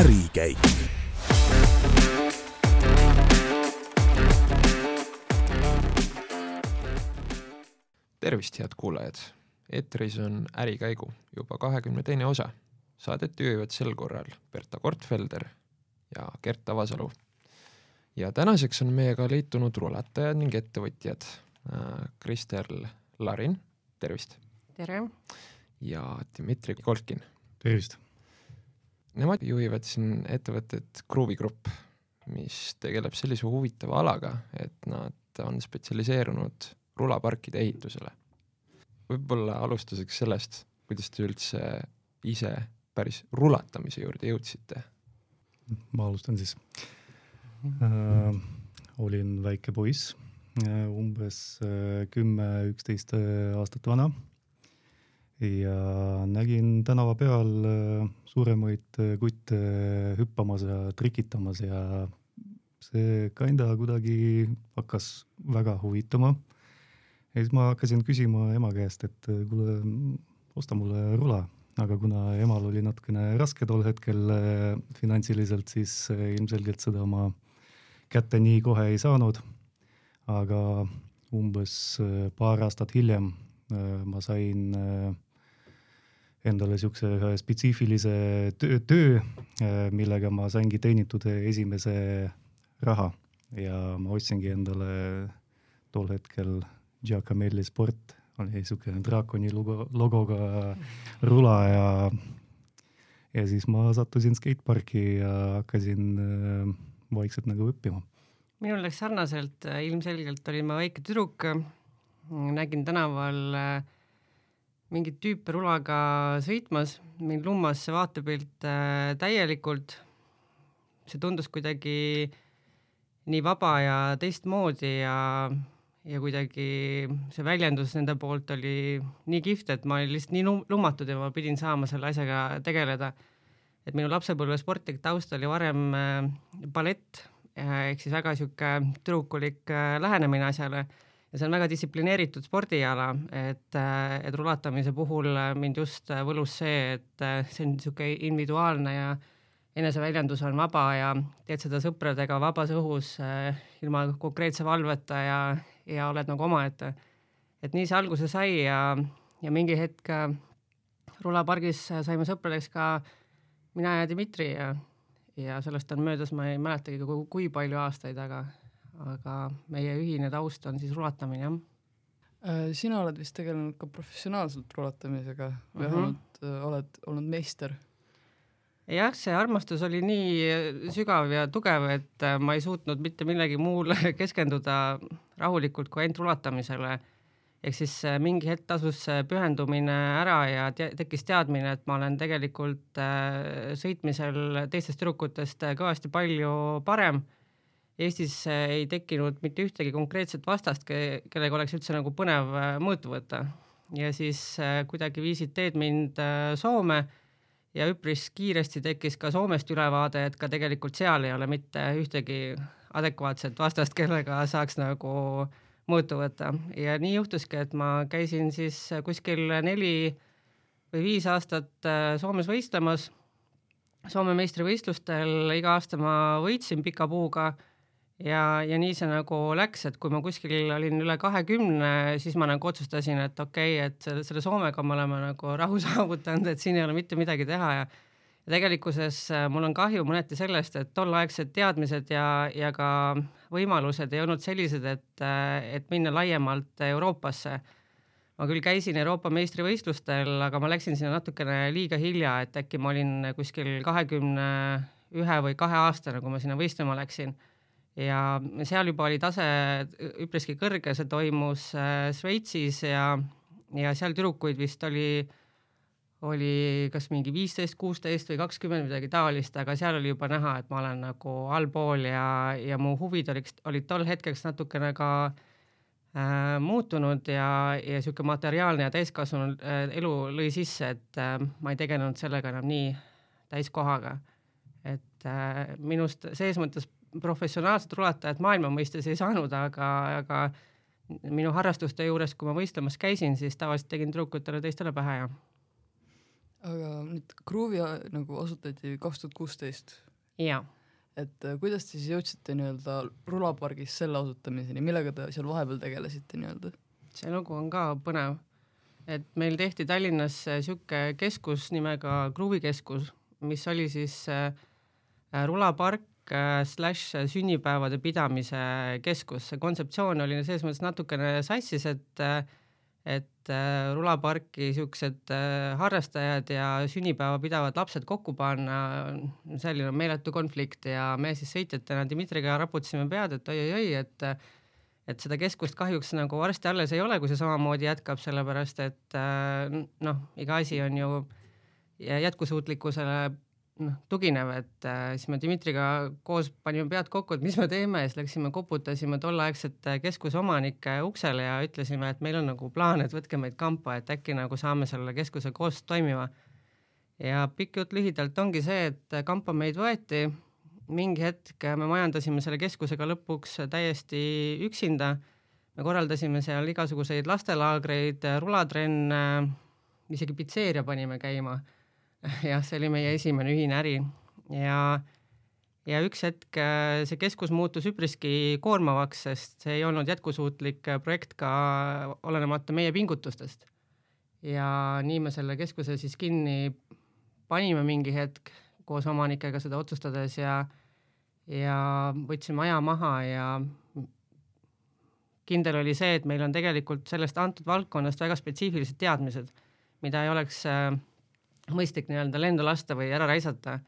ärikäik. tervist, head kuulajad! eetris on Ärikäigu juba kahekümne teine osa. Saadet juhivad sel korral Berta Kortfelder ja Gert Avasalu. ja tänaseks on meiega liitunud rulatajad ning ettevõtjad äh, Krister Larin, tervist! tere! ja Dmitri Kolkin. tervist! Nemad juhivad siin ettevõtet Gruvi Grupp, mis tegeleb sellise huvitava alaga, et nad on spetsialiseerunud rulaparkide ehitusele. võib-olla alustuseks sellest, kuidas te üldse ise päris rulatamise juurde jõudsite? ma alustan siis äh,. olin väike poiss äh,, umbes äh, kümme, üksteist äh, aastat vana ja nägin tänava peal äh, suuremaid äh, kutte hüppamas ja trikitamas ja see kinda kuidagi hakkas väga huvitama. ja siis ma hakkasin küsima ema käest, et äh, kuule, osta mulle rula, aga kuna emal oli natukene raske tol hetkel finantsiliselt, siis ilmselgelt seda ma kätte nii kohe ei saanud. aga umbes paar aastat hiljem ma sain endale siukse ühe spetsiifilise töö, töö, äh, millega ma saingi teenitud esimese raha ja ma ostsingi endale tol hetkel Giacomelli Sport, oli siuke draakoni logo, logoga rula ja, ja siis ma sattusin skateparki ja hakkasin äh, vaikselt nagu õppima. minul läks sarnaselt, ilmselgelt olin ma väike tüdruk, nägin tänaval äh, mingit tüüpe rulaga sõitmas, mind lummas see vaatepilt äh, täielikult. see tundus kuidagi nii vaba ja teistmoodi ja, ja kuidagi see väljendus nende poolt oli nii kihvt, et ma olin lihtsalt nii lummatud ja ma pidin saama selle asjaga tegeleda. et minu lapsepõlve sportlik taust oli varem äh, ballett äh, ehk siis väga sihuke tüdrukulik äh, lähenemine asjale ja see on väga distsiplineeritud spordiala, et, et rulatamise puhul mind just võlus see, et see on niisugune individuaalne ja eneseväljendus on vaba ja teed seda sõpradega vabas õhus ilma konkreetse valveta ja, ja oled nagu omaette. et nii see alguse sai ja, ja mingi hetk rulapargis saime sõpradeks ka mina ja Dmitri ja, ja sellest on möödas, ma ei mäletagi, kui palju aastaid, aga aga meie ühine taust on siis rulatamine, jah. Äh, sina oled vist tegelenud ka professionaalselt rulatamisega või Mhm. vähemalt uh -huh. oled olnud meister? jah, see armastus oli nii sügav ja tugev, et äh, ma ei suutnud mitte millegi muule keskenduda rahulikult kui ainult rulatamisele. ehk siis äh, mingi hetk tasus see pühendumine ära ja te tekkis teadmine, et ma olen tegelikult äh, sõitmisel teistest tüdrukutest kõvasti palju parem Eestis ei tekkinud mitte ühtegi konkreetset vastast, kellega oleks üldse nagu põnev mõõtu võtta. ja siis kuidagi viisid teed mind Soome ja üpris kiiresti tekkis ka Soomest ülevaade, et ka tegelikult seal ei ole mitte ühtegi adekvaatset vastast, kellega saaks nagu mõõtu võtta ja nii juhtuski, et ma käisin siis kuskil neli või viis aastat Soomes võistlemas. Soome meistrivõistlustel iga aasta ma võitsin pika puuga ja, ja nii see nagu läks, et kui ma kuskil olin üle kahekümne, siis ma nagu otsustasin, et okei okay,, et selle, selle Soomega me oleme nagu rahu saavutanud, et siin ei ole mitte midagi teha ja ja tegelikkuses mul on kahju mõneti sellest, et tolleaegsed teadmised ja, ja ka võimalused ei olnud sellised, et, et minna laiemalt Euroopasse. ma küll käisin Euroopa meistrivõistlustel, aga ma läksin sinna natukene liiga hilja, et äkki ma olin kuskil kahekümne ühe või kahe aastane, kui ma sinna võistlema läksin ja seal juba oli tase üpriski kõrge, see toimus Šveitsis ja, ja seal tüdrukuid vist oli, oli kas mingi viisteist, kuusteist või kakskümmend, midagi taolist, aga seal oli juba näha, et ma olen nagu allpool ja, ja mu huvid oliks, olid tol hetkeks natukene ka äh, muutunud ja, ja niisugune materiaalne ja täiskasvanud äh, elu lõi sisse, et äh, ma ei tegelenud sellega enam nii täiskohaga. et äh, minust ses mõttes professionaalset rulatajat maailma mõistes ei saanud, aga, aga minu harrastuste juures, kui ma võistlemas käisin, siis tavaliselt tegin tüdrukutele teistele pähe ja aga nüüd Groove'i a- nagu asutati kaks tuhat kuusteist, jaa et äh, kuidas te siis jõudsite nii-öelda rulapargis selle asutamiseni, millega te seal vahepeal tegelesite nii-öelda? see lugu on ka põnev. et meil tehti Tallinnas niisugune keskus nimega Gruvi keskus, mis oli siis äh, rulapark äh, slaš sünnipäevade pidamise keskus. see kontseptsioon oli selles mõttes natukene sassis, et äh, et äh, rulaparki äh, harrastajad ja sünnipäeva pidavad lapsed kokku panna, selline meeletu konflikt ja me siis sõitjatena Dmitriga raputasime pead, et oi-oi-oi, et et seda keskust kahjuks nagu varsti alles ei ole, kui see samamoodi jätkab, sellepärast et äh, noh, iga asi on ju jätkusuutlikkusele noh, tuginev, et äh, siis me Dmitriga koos panime pead kokku, et mis me teeme ja siis läksime koputasime tolleaegsete keskuse omanike uksele ja ütlesime, et meil on nagu plaan, et võtke meid kampa, et äkki nagu saame selle keskuse koos toimima. ja pikk jutt lühidalt ongi see, et kampa meid võeti, mingi hetk me majandasime selle keskusega lõpuks täiesti üksinda, me korraldasime seal igasuguseid lastelaagreid, rulatrenne, isegi pitseeria panime käima jah, see oli meie esimene ühine äri ja, ja üks hetk äh, see keskus muutus üpriski koormavaks, sest see ei olnud jätkusuutlik projekt ka olenemata meie pingutustest. ja nii me selle keskuse siis kinni panime mingi hetk koos omanikega seda otsustades ja, ja võtsime aja maha ja kindel oli see, et meil on tegelikult sellest antud valdkonnast väga spetsiifilised teadmised, mida ei oleks äh, mõistlik nii-öelda lendu lasta või ära raisata.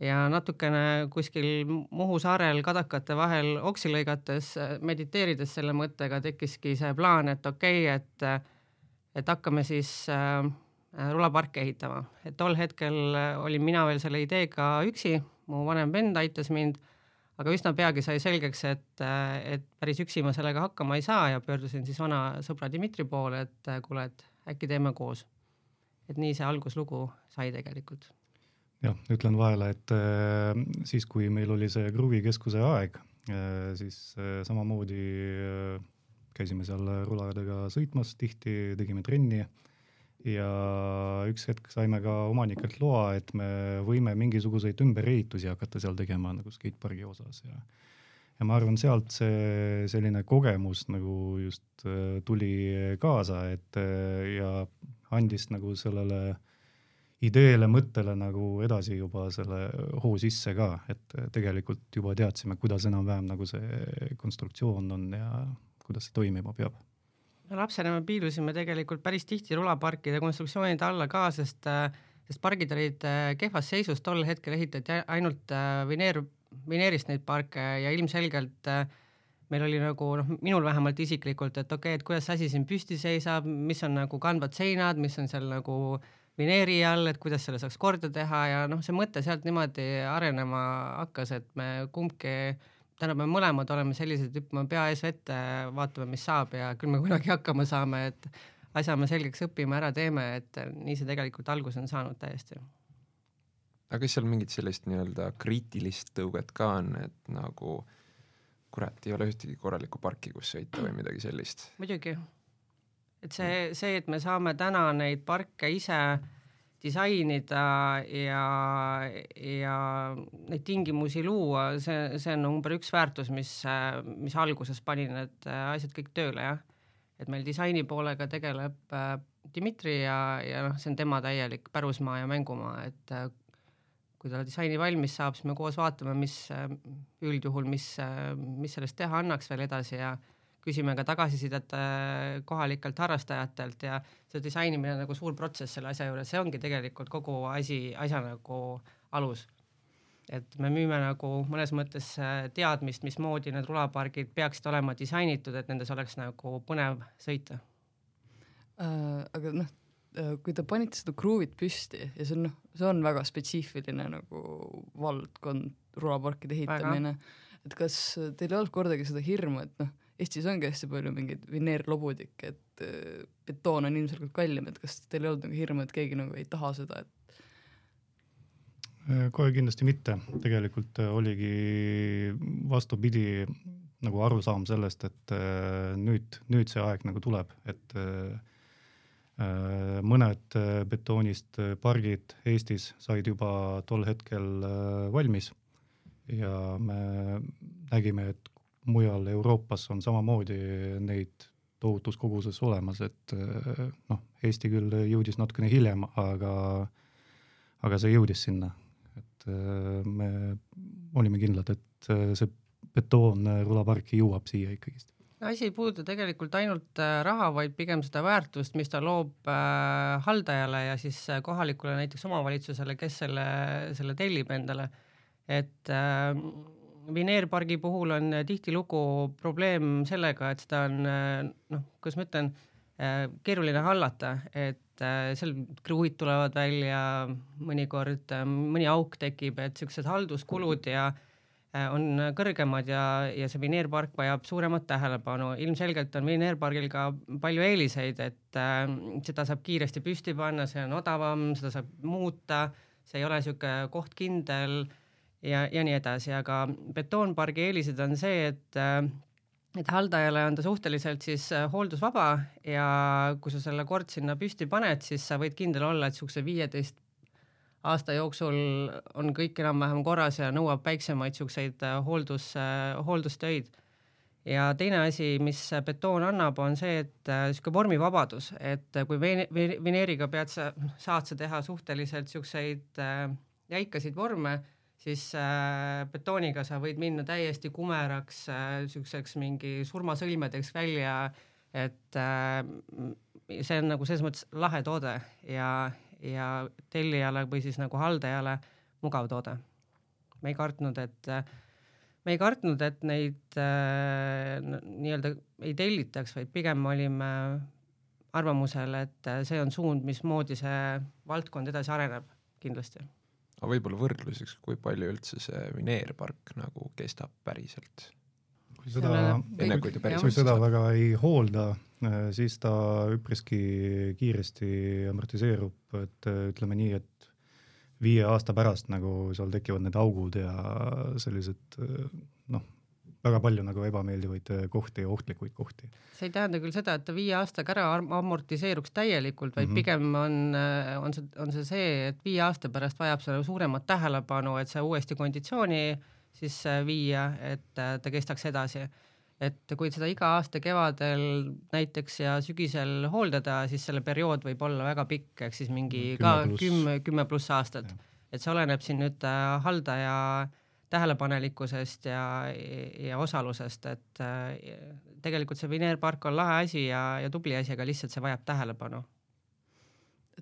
ja natukene kuskil Muhu saarel kadakate vahel oksi lõigates, mediteerides selle mõttega, tekkiski see plaan, et okei okay,, et et hakkame siis äh, rulaparke ehitama, et tol hetkel olin mina veel selle ideega üksi, mu vanem vend aitas mind, aga üsna peagi sai selgeks, et, et päris üksi ma sellega hakkama ei saa ja pöördusin siis vana sõbra Dmitri poole, et kuule, et äkki teeme koos et nii see alguslugu sai tegelikult. jah, ütlen vahele, et äh, siis, kui meil oli see Gruvi keskuse aeg äh,, siis äh, samamoodi äh, käisime seal ruladega sõitmas tihti, tegime trenni ja üks hetk saime ka omanikelt loa, et me võime mingisuguseid ümberehitusi hakata seal tegema nagu skatepargi osas ja ja ma arvan, sealt see selline kogemus nagu just äh, tuli kaasa, et äh, ja andis nagu sellele ideele, mõttele nagu edasi juba selle hoo sisse ka, et tegelikult juba teadsime, kuidas enam-vähem nagu see konstruktsioon on ja kuidas see toimima peab. no lapsena me piilusime tegelikult päris tihti rulaparkide konstruktsioonide alla ka, sest, sest pargid olid äh, kehvas seisus, tol hetkel ehitati ainult äh, vineer, vineerist neid parke ja ilmselgelt äh, meil oli nagu noh, minul vähemalt isiklikult, et okei okay,, et kuidas see asi siin püsti seisab, mis on nagu kandvad seinad, mis on seal nagu vineeri all, et kuidas selle saaks korda teha ja noh, see mõte sealt niimoodi arenema hakkas, et me kumbki, tähendab, me mõlemad oleme sellised, hüppame pea ees vette, vaatame, mis saab ja küll me kunagi hakkama saame, et asja me selgeks õpime, ära teeme, et nii see tegelikult alguse on saanud täiesti. aga kas seal mingit sellist nii-öelda kriitilist tõuget ka on, et nagu äh, kurat, ei ole ühtegi korralikku parki, kus sõita või midagi sellist. muidugi, et see, see, et me saame täna neid parke ise disainida ja, ja neid tingimusi luua, see, see on number üks väärtus, mis, mis alguses pani need asjad kõik tööle, jah. et meil disaini poolega tegeleb äh, Dmitri ja, ja noh, see on tema täielik pärusmaa ja mängumaa, et kui ta disaini valmis saab, siis me koos vaatame, mis üldjuhul, mis, mis sellest teha annaks veel edasi ja küsime ka tagasisidet äh, kohalikelt harrastajatelt ja see disainimine on nagu suur protsess selle asja juures, see ongi tegelikult kogu asi, asja nagu alus. et me müüme nagu mõnes mõttes äh, teadmist, mismoodi need rulapargid peaksid olema disainitud, et nendes oleks nagu põnev sõita äh,. aga noh, kui te panite seda kruuvit püsti ja see on noh, see on väga spetsiifiline nagu valdkond, rulaparkide ehitamine, et kas teil ei olnud kordagi seda hirmu, et noh, Eestis ongi hästi palju mingeid vineerlobudikke, et äh, betoon on ilmselgelt kallim, et kas teil ei olnud nagu hirmu, et keegi nagu ei taha seda, et äh, kohe kindlasti mitte, tegelikult oligi vastupidi nagu arusaam sellest, et nüüd, nüüd see aeg nagu tuleb, et mõned betoonist pargid Eestis said juba tol hetkel valmis ja me nägime, et mujal Euroopas on samamoodi neid tohutus koguses olemas, et noh, Eesti küll jõudis natukene hiljem, aga, aga see jõudis sinna. et me olime kindlad, et see betoon rulaparki jõuab siia ikkagist asi ei puuduta tegelikult ainult äh, raha, vaid pigem seda väärtust, mis ta loob äh, haldajale ja siis äh, kohalikule näiteks omavalitsusele, kes selle, selle tellib endale. et äh, Vineerpargi puhul on tihtilugu probleem sellega, et seda on noh, kuidas ma ütlen, keeruline hallata, et seal kruvid tulevad välja mõnikord, mõni auk tekib, et siuksed halduskulud ja on kõrgemad ja, ja see Vineerpark vajab suuremat tähelepanu. ilmselgelt on Vineerpargil ka palju eeliseid, et äh, seda saab kiiresti püsti panna, see on odavam, seda saab muuta, see ei ole niisugune koht kindel ja, ja nii edasi, aga betoonpargi eelised on see, et äh, et haldajale on ta suhteliselt siis äh, hooldusvaba ja kui sa selle kord sinna püsti paned, siis sa võid kindel olla, et niisuguse viieteist aasta jooksul on kõik enam-vähem korras ja nõuab väiksemaid niisuguseid äh, hooldus, hooldustöid. ja teine asi, mis betoon annab, on see, et niisugune vormivabadus, et kui vineeriga pead sa, saad sa teha suhteliselt niisuguseid jäikasid vorme siis äh, betooniga sa võid minna täiesti kumeraks äh,, siukseks mingi surmasõlmedeks välja, et äh, see on nagu selles mõttes lahe toode ja, ja tellijale või siis nagu haldajale mugav toode. me ei kartnud, et me ei kartnud, et neid äh, nii-öelda ei tellitaks, vaid pigem olime arvamusel, et see on suund, mismoodi see valdkond edasi areneb kindlasti aga võib-olla võrdluseks, kui palju üldse see vineerpark nagu kestab päriselt? Kui seda, kui seda väga ei hoolda, äh, siis ta üpriski kiiresti amortiseerub, et äh, ütleme nii, et viie aasta pärast nagu seal tekivad need augud ja sellised äh, noh, väga palju nagu ebameeldivaid äh, kohti ja ohtlikuid kohti. see ei tähenda küll seda, et ta viie aastaga ära amortiseeruks täielikult, vaid mm -hmm. pigem on, äh, on see, on see see, et viie aasta pärast vajab see suuremat tähelepanu, et see uuesti konditsiooni siis äh, viia, et ta kestaks edasi et kui seda iga aasta kevadel näiteks ja sügisel hooldada, siis selle periood võib olla väga pikk, ehk siis mingi kümme ka plus. kümme, kümme pluss aastat. et see oleneb siin nüüd haldaja äh, tähelepanelikkusest ja, ja osalusest, et äh, tegelikult see vineerpark on lahe asi ja, ja tubli asi, aga lihtsalt see vajab tähelepanu.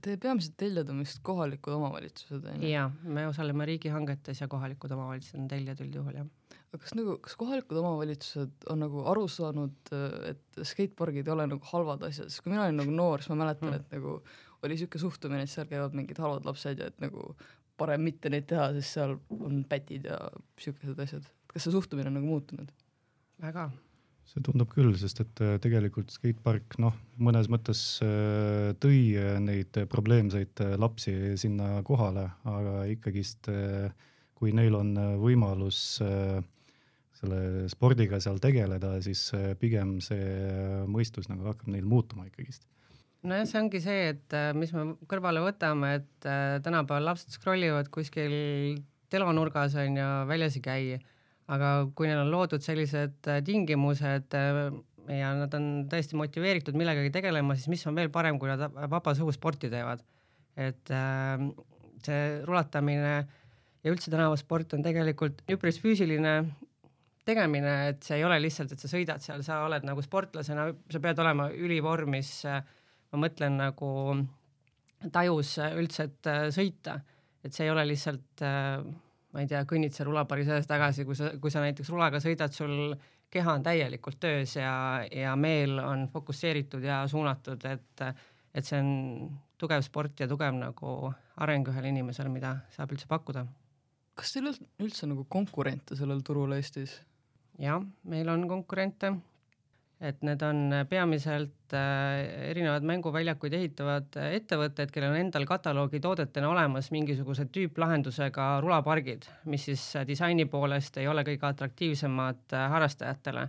Teie peamised tellijad on vist kohalikud omavalitsused, on ju? jaa, me osaleme riigihangetes ja kohalikud omavalitsused on tellijad üldjuhul, jah. aga kas nagu, kas kohalikud omavalitsused on nagu aru saanud, et skatepargid ei ole nagu halvad asjad, sest kui mina olin nagu noor, siis ma mäletan mm., et nagu oli niisugune suhtumine, et seal käivad mingid halvad lapsed ja et nagu parem mitte neid teha, sest seal on pätid ja siukesed asjad. kas see suhtumine on nagu muutunud? väga. See tundub küll, sest et äh, tegelikult skatepark noh, mõnes mõttes äh, tõi äh, neid probleemseid lapsi sinna kohale, aga ikkagist kui neil on võimalus selle spordiga seal tegeleda, siis pigem see mõistus nagu hakkab neil muutuma ikkagist nojah, see ongi see, et mis me kõrvale võtame, et tänapäeval lapsed scroll ivad kuskil telonurgas on ju, väljas ei käi. Aga kui neil on loodud sellised äh, tingimused ja nad on tõesti motiveeritud millegagi tegelema, siis mis on veel parem, kui nad vabas õhus sporti teevad. et see rulatamine ja üldse tänavasport on tegelikult üpris füüsiline tegemine, et see ei ole lihtsalt, et sa sõidad seal, sa oled nagu sportlasena, sa pead olema ülivormis äh, ma mõtlen nagu tajus üldse, et äh, sõita, et see ei ole lihtsalt äh, ma ei tea, kõnnid seal rulapari sees-tagasi, kui sa, kui sa näiteks rulaga sõidad, sul keha on täielikult töös ja, ja meel on fokusseeritud ja suunatud, et, et see on tugev sport ja tugev nagu areng ühel inimesel, mida saab üldse pakkuda. kas teil üldse nagu konkurente sellel turul Eestis? jah, meil on konkurente et need on peamiselt äh, erinevad mänguväljakuid ehitavad äh, ettevõtted, kellel on endal kataloogi toodetena olemas mingisuguse tüüplahendusega rulapargid, mis siis äh, disaini poolest ei ole kõige atraktiivsemad harrastajatele.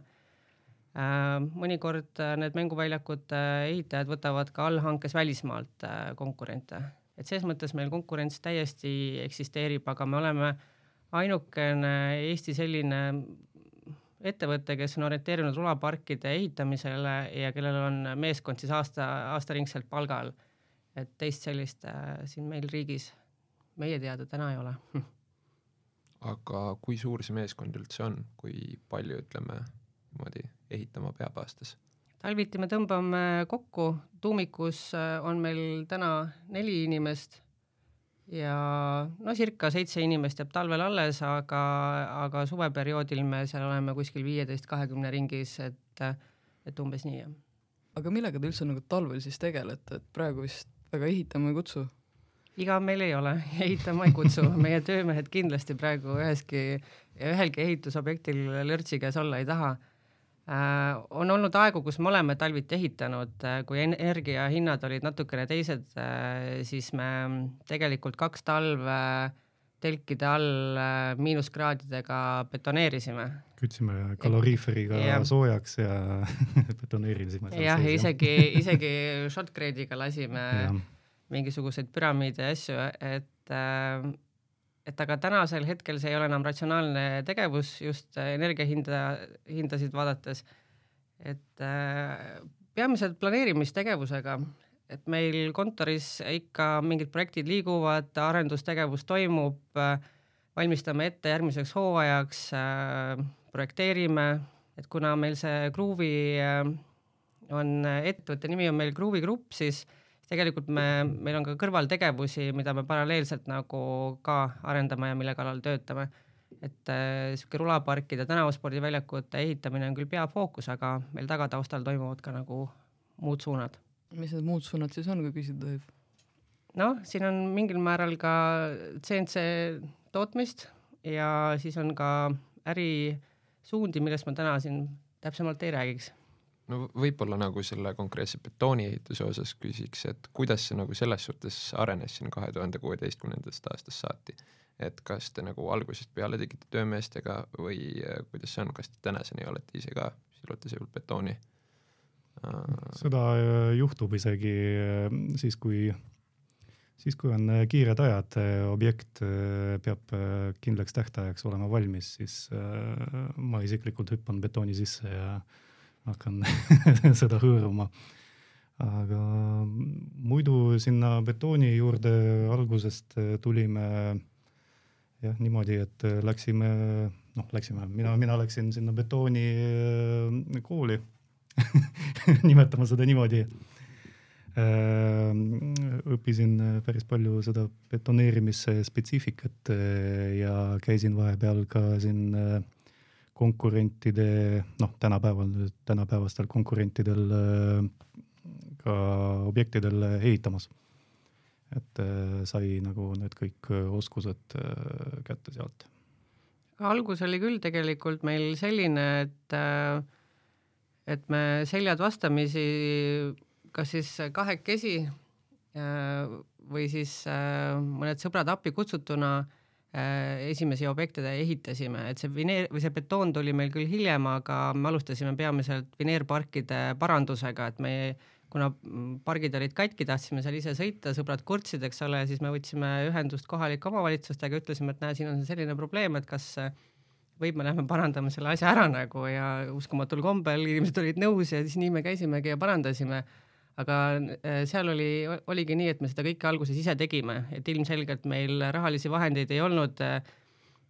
mõnikord need mänguväljakute ehitajad võtavad ka allhankes välismaalt konkurente, et selles mõttes meil konkurents täiesti eksisteerib, aga me oleme ainukene Eesti selline ettevõte, kes on orienteerunud rulaparkide ehitamisele ja kellel on meeskond siis aasta, aastaringselt palgal. et teist sellist äh, siin meil riigis meie teada täna ei ole aga kui suur see meeskond üldse on, kui palju, ütleme niimoodi, ehitama peab aastas? talviti me tõmbame kokku, tuumikus äh, on meil täna neli inimest ja no circa seitse inimest jääb talvel alles, aga, aga suveperioodil me seal oleme kuskil viieteist, kahekümne ringis, et, et umbes nii, jah. aga millega te üldse nagu talvel siis tegelete, et praegu vist väga ehitama ei kutsu? igav meil ei ole, ehitama ei kutsu, meie töömehed kindlasti praegu üheski, ühelgi ehitusobjektil lörtsi käes olla ei taha. On olnud aegu, kus me oleme talviti ehitanud äh,, kui energiahinnad olid natukene teised äh,, siis me tegelikult kaks talve telkide all äh, miinuskraadidega betoneerisime. kütsime kaloriiferiga ja. soojaks ja betoneerisime. jah, isegi, isegi shotgrade'iga lasime ja mingisuguseid püramiide ja asju, et äh, et aga tänasel hetkel see ei ole enam ratsionaalne tegevus just energiahinda, hindasid vaadates. et äh, peamiselt planeerimistegevusega, et meil kontoris ikka mingid projektid liiguvad, arendustegevus toimub, valmistame ette järgmiseks hooajaks, projekteerime, et kuna meil see Gruuvi on, ettevõtte nimi on meil Gruuvi Grupp, siis tegelikult me, meil on ka kõrvaltegevusi, mida me paralleelselt nagu ka arendame ja mille kallal töötame. et äh, rulaparkide, tänavaspordiväljakute ehitamine on küll peafookus, aga meil tagataustal toimuvad ka nagu muud suunad. mis need muud suunad siis on, kui küsida tohib? noh, siin on mingil määral ka CNC tootmist ja siis on ka ärisuundi, millest ma täna siin täpsemalt ei räägiks no võib-olla nagu selle konkreetse betooniehituse osas küsiks, et kuidas see nagu selles suhtes arenes siin kahe tuhande kuueteistkümnendast aastast saati, et kas te nagu algusest peale tegite töömeestega või äh, kuidas see on, kas te tänaseni olete ise ka sillutaseul betooni? seda äh, juhtub isegi äh, siis, kui, siis kui on kiired ajad, objekt peab kindlaks tähtajaks olema valmis, siis ma isiklikult hüppan betooni sisse ja äh, hakkan seda hõõruma. aga muidu sinna betooni juurde algusest tulime jah, niimoodi, et läksime, noh, läksime, mina, mina läksin sinna betoonikooli nimetame seda niimoodi õppisin päris palju seda betoneerimise spetsiifikat ja käisin vahepeal ka siin konkurentide, noh, tänapäeval, tänapäevastel konkurentidel ka objektidel ehitamas. et sai nagu need kõik oskused kätte sealt. algus oli küll tegelikult meil selline, et et me seljad vastamisi kas siis kahekesi või siis mõned sõbrad appi kutsutuna Äh, esimesi objektide ehitasime, et see vineer või see betoon tuli meil küll hiljem, aga me alustasime peamiselt vineerparkide parandusega, et me, kuna pargid olid katki, tahtsime seal ise sõita, sõbrad kurtsid, eks ole, siis me võtsime ühendust kohalike omavalitsustega, ütlesime, et näe, siin on selline probleem, et kas võib, me lähme parandame selle asja ära nagu ja uskumatul kombel inimesed olid nõus ja siis nii me käisimegi ja parandasime aga äh, seal oli, oligi nii, et me seda kõike alguses ise tegime, et ilmselgelt meil rahalisi vahendeid ei olnud, äh,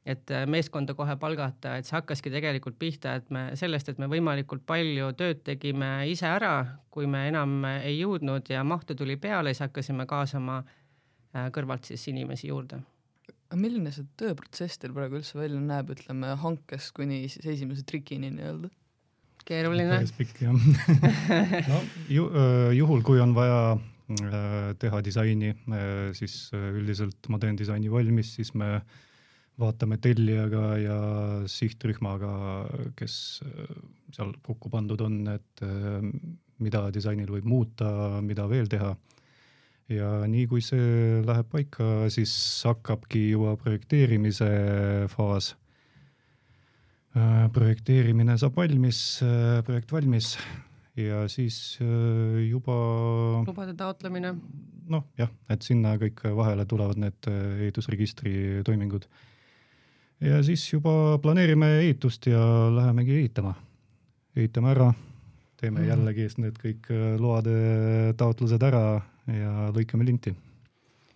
et äh, meeskonda kohe palgata, et see hakkaski tegelikult pihta, et me sellest, et me võimalikult palju tööd tegime ise ära, kui me enam ei jõudnud ja mahtu tuli peale, siis hakkasime kaasama kõrvalt siis inimesi juurde aga milline see tööprotsess teil praegu üldse välja näeb, ütleme hankest kuni siis esimese trikini nii-öelda? Keeruline. päris pikk jah no ju, juhul, kui on vaja teha disaini, siis üldiselt ma teen disaini valmis, siis me vaatame tellijaga ja sihtrühmaga, kes seal kokku pandud on, et mida disainil võib muuta, mida veel teha. ja nii kui see läheb paika, siis hakkabki juba projekteerimise faas projekteerimine saab valmis, projekt valmis ja siis juba lubade taotlemine? noh, jah, et sinna kõik vahele tulevad need ehitusregistri toimingud. ja siis juba planeerime ehitust ja lähemegi ehitama. ehitame ära, teeme mm. jällegi need kõik loade taotlused ära ja lõikame linti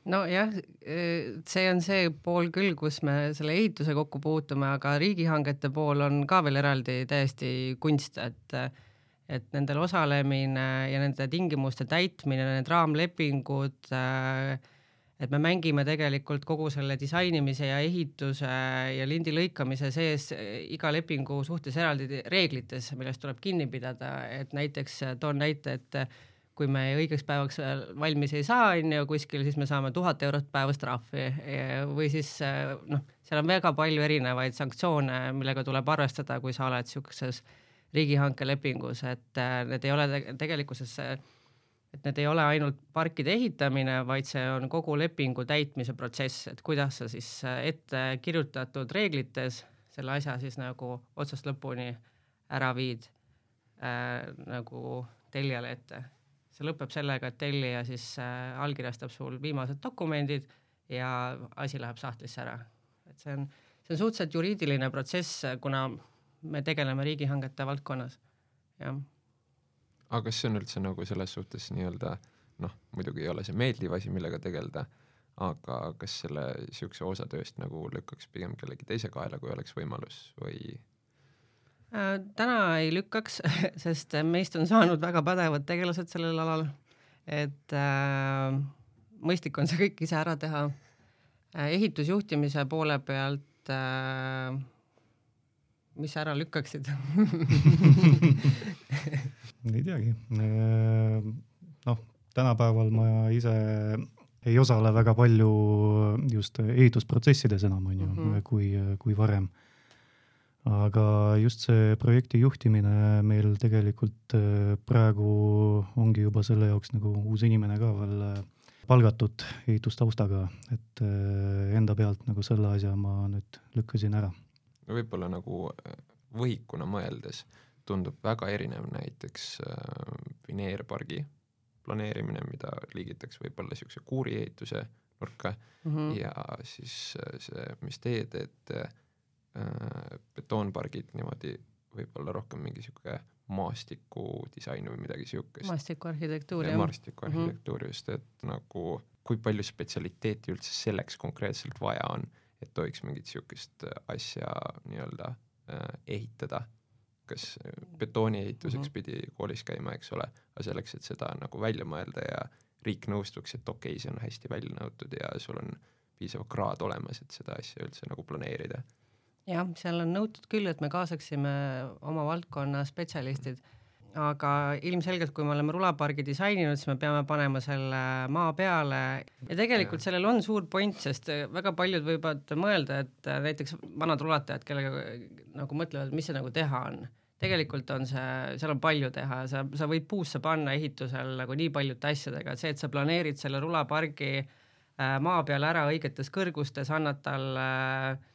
nojah, see on see pool küll, kus me selle ehituse kokku puutume, aga riigihangete pool on ka veel eraldi täiesti kunst, et et nendel osalemine ja nende tingimuste täitmine, need raamlepingud, et me mängime tegelikult kogu selle disainimise ja ehituse ja lindi lõikamise sees iga lepingu suhtes eraldi reeglites, millest tuleb kinni pidada, et näiteks toon näite, et kui me õigeks päevaks valmis ei saa, on ju, kuskil, siis me saame tuhat eurot päevas trahvi. Või siis noh, seal on väga palju erinevaid sanktsioone, millega tuleb arvestada, kui sa oled niisuguses riigihanke lepingus, et äh, need ei ole tegelikkuses, et need ei ole ainult parkide ehitamine, vaid see on kogu lepingu täitmise protsess, et kuidas sa siis ette kirjutatud reeglites selle asja siis nagu otsast lõpuni ära viid äh, nagu tellijale ette see lõpeb sellega, et tellija siis äh, allkirjastab sul viimased dokumendid ja asi läheb sahtlisse ära. et see on, see on suhteliselt juriidiline protsess, kuna me tegeleme riigihangete valdkonnas, jah. aga kas see on üldse nagu selles suhtes nii-öelda noh, muidugi ei ole see meeldiv asi, millega tegeleda, aga kas selle niisuguse osa tööst nagu lükkaks pigem kellegi teise kaela, kui oleks võimalus või täna ei lükkaks, sest meist on saanud väga pädevad tegelased sellel alal. et äh, mõistlik on see kõik ise ära teha äh,. ehitusjuhtimise poole pealt äh,, mis sa ära lükkaksid ei teagi. Äh, noh, tänapäeval ma ise ei osale väga palju just ehitusprotsessides enam, on ju -hmm. kui, kui varem aga just see projekti juhtimine meil tegelikult äh, praegu ongi juba selle jaoks nagu uus inimene ka veel äh, palgatud ehitustaustaga, et äh, enda pealt nagu selle asja ma nüüd lükkasin ära. no võib-olla nagu võhikuna mõeldes tundub väga erinev näiteks Vineerpargi planeerimine, mida liigitakse võib-olla niisuguse kuuriehituse nurka mm -hmm. ja siis see, mis teie teete Äh, betoonpargid niimoodi võib-olla rohkem mingi sihuke maastikudisain või midagi siukest. maastikuarhitektuur jah. maastikuarhitektuur mm -hmm. just, et nagu kui palju spetsialiteeti üldse selleks konkreetselt vaja on, et tohiks mingit siukest asja nii-öelda äh, ehitada. kas betooni-ehituseks mm -hmm. pidi koolis käima, eks ole, aga selleks, et seda nagu välja mõelda ja riik nõustuks, et okei okay,, see on hästi välja nõutud ja sul on piisav kraad olemas, et seda asja üldse nagu planeerida jah, seal on nõutud küll, et me kaasaksime oma valdkonna spetsialistid, aga ilmselgelt, kui me oleme rulapargi disaininud, siis me peame panema selle maa peale. Ja tegelikult sellel on suur point, sest väga paljud võivad mõelda, et näiteks vanad rulatajad, kellega nagu mõtlevad, mis see nagu teha on. Tegelikult on see, seal on palju teha, sa, sa võid puusse panna ehitusel nagu nii paljude asjadega, et see, et sa planeerid selle rulapargi äh, maa peal ära õigetes kõrgustes, annad talle Äh,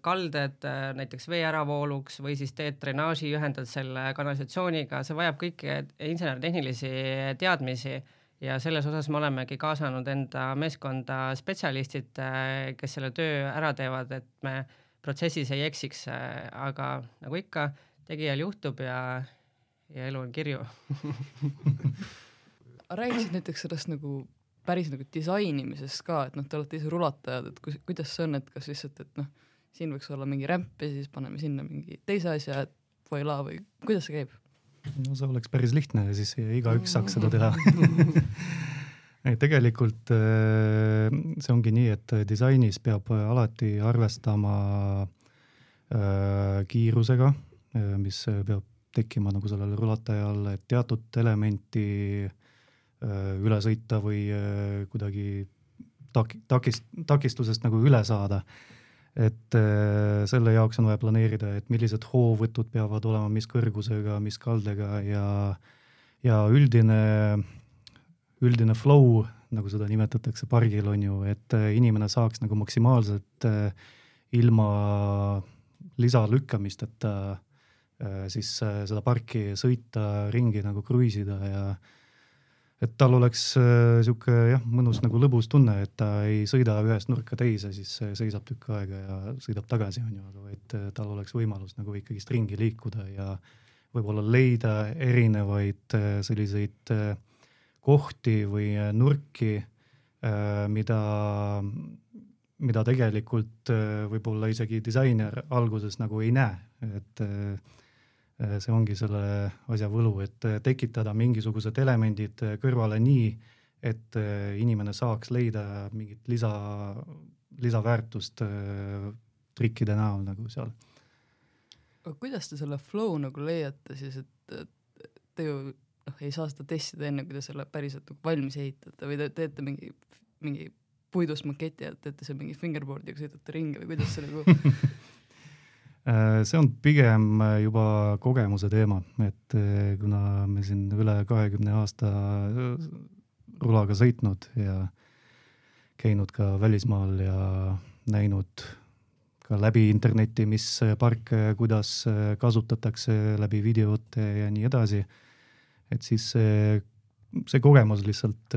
kalded äh, näiteks vee äravooluks või siis teed drenaaži, ühendad selle kanalisatsiooniga, see vajab kõiki insener-tehnilisi teadmisi. Ja selles osas me olemegi kaasanud enda meeskonda spetsialistid, äh, kes selle töö ära teevad, et me protsessis ei eksiks, aga nagu ikka, tegijal juhtub ja, ja elu on kirju. Räägiksid näiteks sellest nagu päris nagu disainimisest ka, et noh, te olete ise rulatajad, et kus, kuidas see on, et kas lihtsalt, et noh, siin võiks olla mingi rämp ja siis paneme sinna mingi teise asja, et voila või kuidas see käib? no see oleks päris lihtne ja siis igaüks saaks seda teha tegelikult äh, see ongi nii, et disainis peab alati arvestama äh, kiirusega, äh, mis peab tekkima nagu sellel rulatajal, et teatud elementi äh, Äh, üle sõita või äh, kuidagi tak-, takist-, takistusest nagu üle saada. et äh, selle jaoks on vaja planeerida, et millised hoovõtud peavad olema, mis kõrgusega, mis kaldega ja, ja üldine, üldine flow, nagu seda nimetatakse pargil, on ju, et inimene saaks nagu maksimaalselt ilma lisalükkamist, et siis seda parki sõita, ringi nagu kruiisida ja et tal oleks sihuke jah, mõnus nagu lõbus tunne, et ta ei sõida ühest nurka teise, siis seisab tükk aega ja sõidab tagasi, on ju, aga vaid tal oleks võimalus nagu ikkagist ringi liikuda ja võib-olla leida erinevaid selliseid kohti või nurki, mida mida tegelikult äh, võib-olla isegi disainer alguses nagu ei näe, et äh, see ongi selle asja võlu, et äh, tekitada mingisugused elemendid kõrvale nii, et inimene saaks leida mingit lisa, lisaväärtust trikkide näol nagu seal. aga kuidas te selle flow nagu leiate siis, et te ju noh, ei saa seda testida enne, kui te selle päriselt nagu valmis ehitate või te teete mingi, mingi puidust maketi alt teete seal mingi fingerboard'iga sõidate ringi või kuidas see nagu äh, see on pigem äh, juba kogemuse teema, et äh, kuna me siin üle kahekümne aasta rulaga sõitnud ja käinud ka välismaal ja näinud ka läbi interneti, mis parke, kuidas kasutatakse läbi videote ja nii edasi. et siis see, see kogemus lihtsalt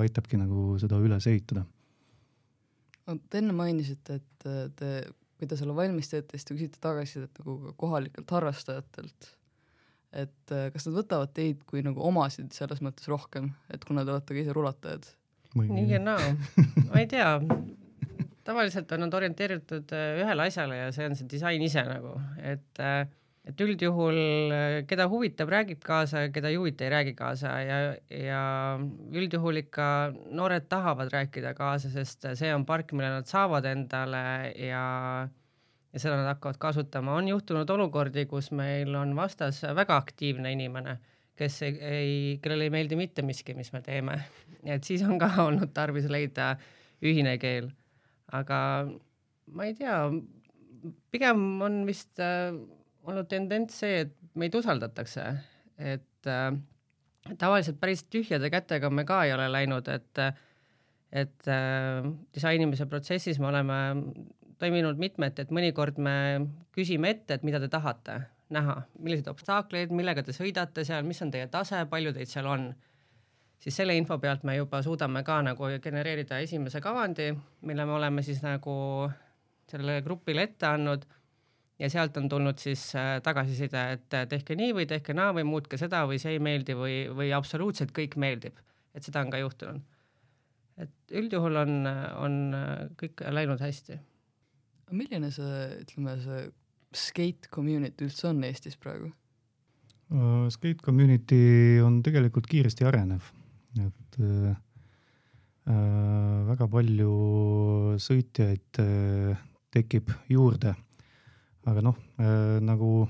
aitabki nagu seda üles ehitada no te enne mainisite, et äh, te, kui te selle valmis teete, siis te küsite tagasisidet nagu kohalikelt harrastajatelt. et äh, kas nad võtavad teid kui nagu omasid selles mõttes rohkem, et kuna te olete ka ise rulatajad? nii ja naa, ma ei tea, tavaliselt on nad orienteeritud äh, ühele asjale ja see on see disain ise nagu, et äh, et üldjuhul äh, keda huvitab, räägib kaasa, keda ei huvita, ei räägi kaasa ja, ja üldjuhul ikka noored tahavad rääkida kaasa, sest see on park, mille nad saavad endale ja ja seda nad hakkavad kasutama. on juhtunud olukordi, kus meil on vastas väga aktiivne inimene, kes ei, ei, kellele ei meeldi mitte miski, mis me teeme. et siis on ka olnud tarvis leida ühine keel. aga ma ei tea, pigem on vist äh, olnud tendents see, et meid usaldatakse, et äh, tavaliselt päris tühjade kätega me ka ei ole läinud, et et äh, disainimise protsessis me oleme toiminud mitmeti, et mõnikord me küsime ette, et mida te tahate näha, milliseid obstaakleid, millega te sõidate seal, mis on teie tase, palju teid seal on. siis selle info pealt me juba suudame ka nagu genereerida esimese kavandi, mille me oleme siis nagu sellele grupile ette andnud ja sealt on tulnud siis äh, tagasiside, et äh, tehke nii või tehke naa või muutke seda või see ei meeldi või, või absoluutselt kõik meeldib, et seda on ka juhtunud. et üldjuhul on, on äh, kõik läinud hästi. milline see, ütleme, see skate community üldse on Eestis praegu? Skate community on tegelikult kiiresti arenev, et uh, väga palju sõitjaid uh, tekib juurde aga noh äh,, nagu,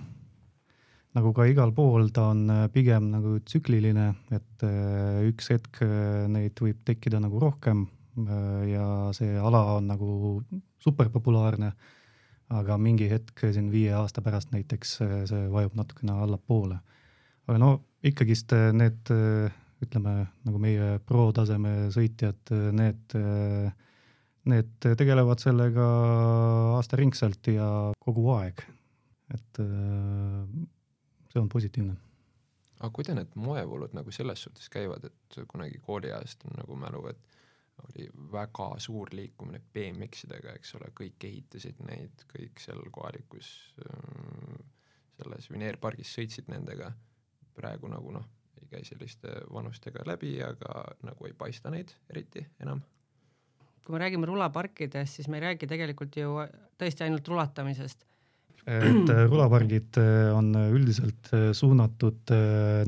nagu ka igal pool, ta on äh, pigem nagu tsükliline, et äh, üks hetk neid võib tekkida nagu rohkem ja see ala on nagu superpopulaarne. aga mingi hetk siin viie aasta pärast näiteks see vajub natukene allapoole. aga no ikkagist need ütleme nagu meie pro-taseme sõitjad, need äh, need tegelevad sellega aastaringselt ja kogu aeg. et äh, see on positiivne. aga kuidas need moevoolud nagu selles suhtes käivad, et kunagi kooliajast on nagu mälu, et oli väga suur liikumine BMX-idega, eks ole, kõik ehitasid neid, kõik seal kohalikus äh, selles Vineerpargis sõitsid nendega. praegu nagu noh, ei käi selliste vanustega läbi, aga nagu ei paista neid eriti enam kui me räägime rulaparkidest, siis me ei räägi tegelikult ju tõesti ainult rulatamisest. et äh, rulapargid äh, on üldiselt äh, suunatud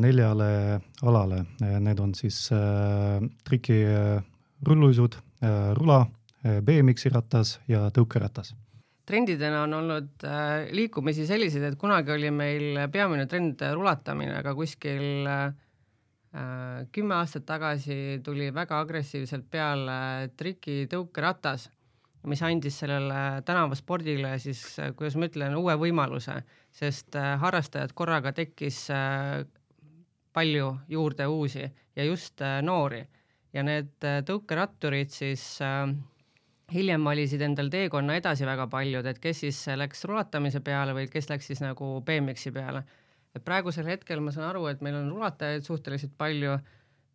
neljale alale, need on siis trikirulluisud, rula, BMX-i ratas ja tõukeratas trendidena on olnud liikumisi selliseid, et kunagi oli meil peamine trend rulatamine, aga kuskil kümme aastat tagasi tuli väga agressiivselt peale trikitõukeratas, mis andis sellele tänavaspordile siis, äh, kuidas ma ütlen, uue võimaluse, sest äh, harrastajad korraga tekkis palju juurde uusi ja just noori ja need tõukeratturid siis hiljem valisid endal teekonna edasi väga paljud, et kes siis läks rulatamise peale või kes läks siis nagu BMX-i peale. Et praegusel hetkel ma saan aru, et meil on rulatajaid suhteliselt palju,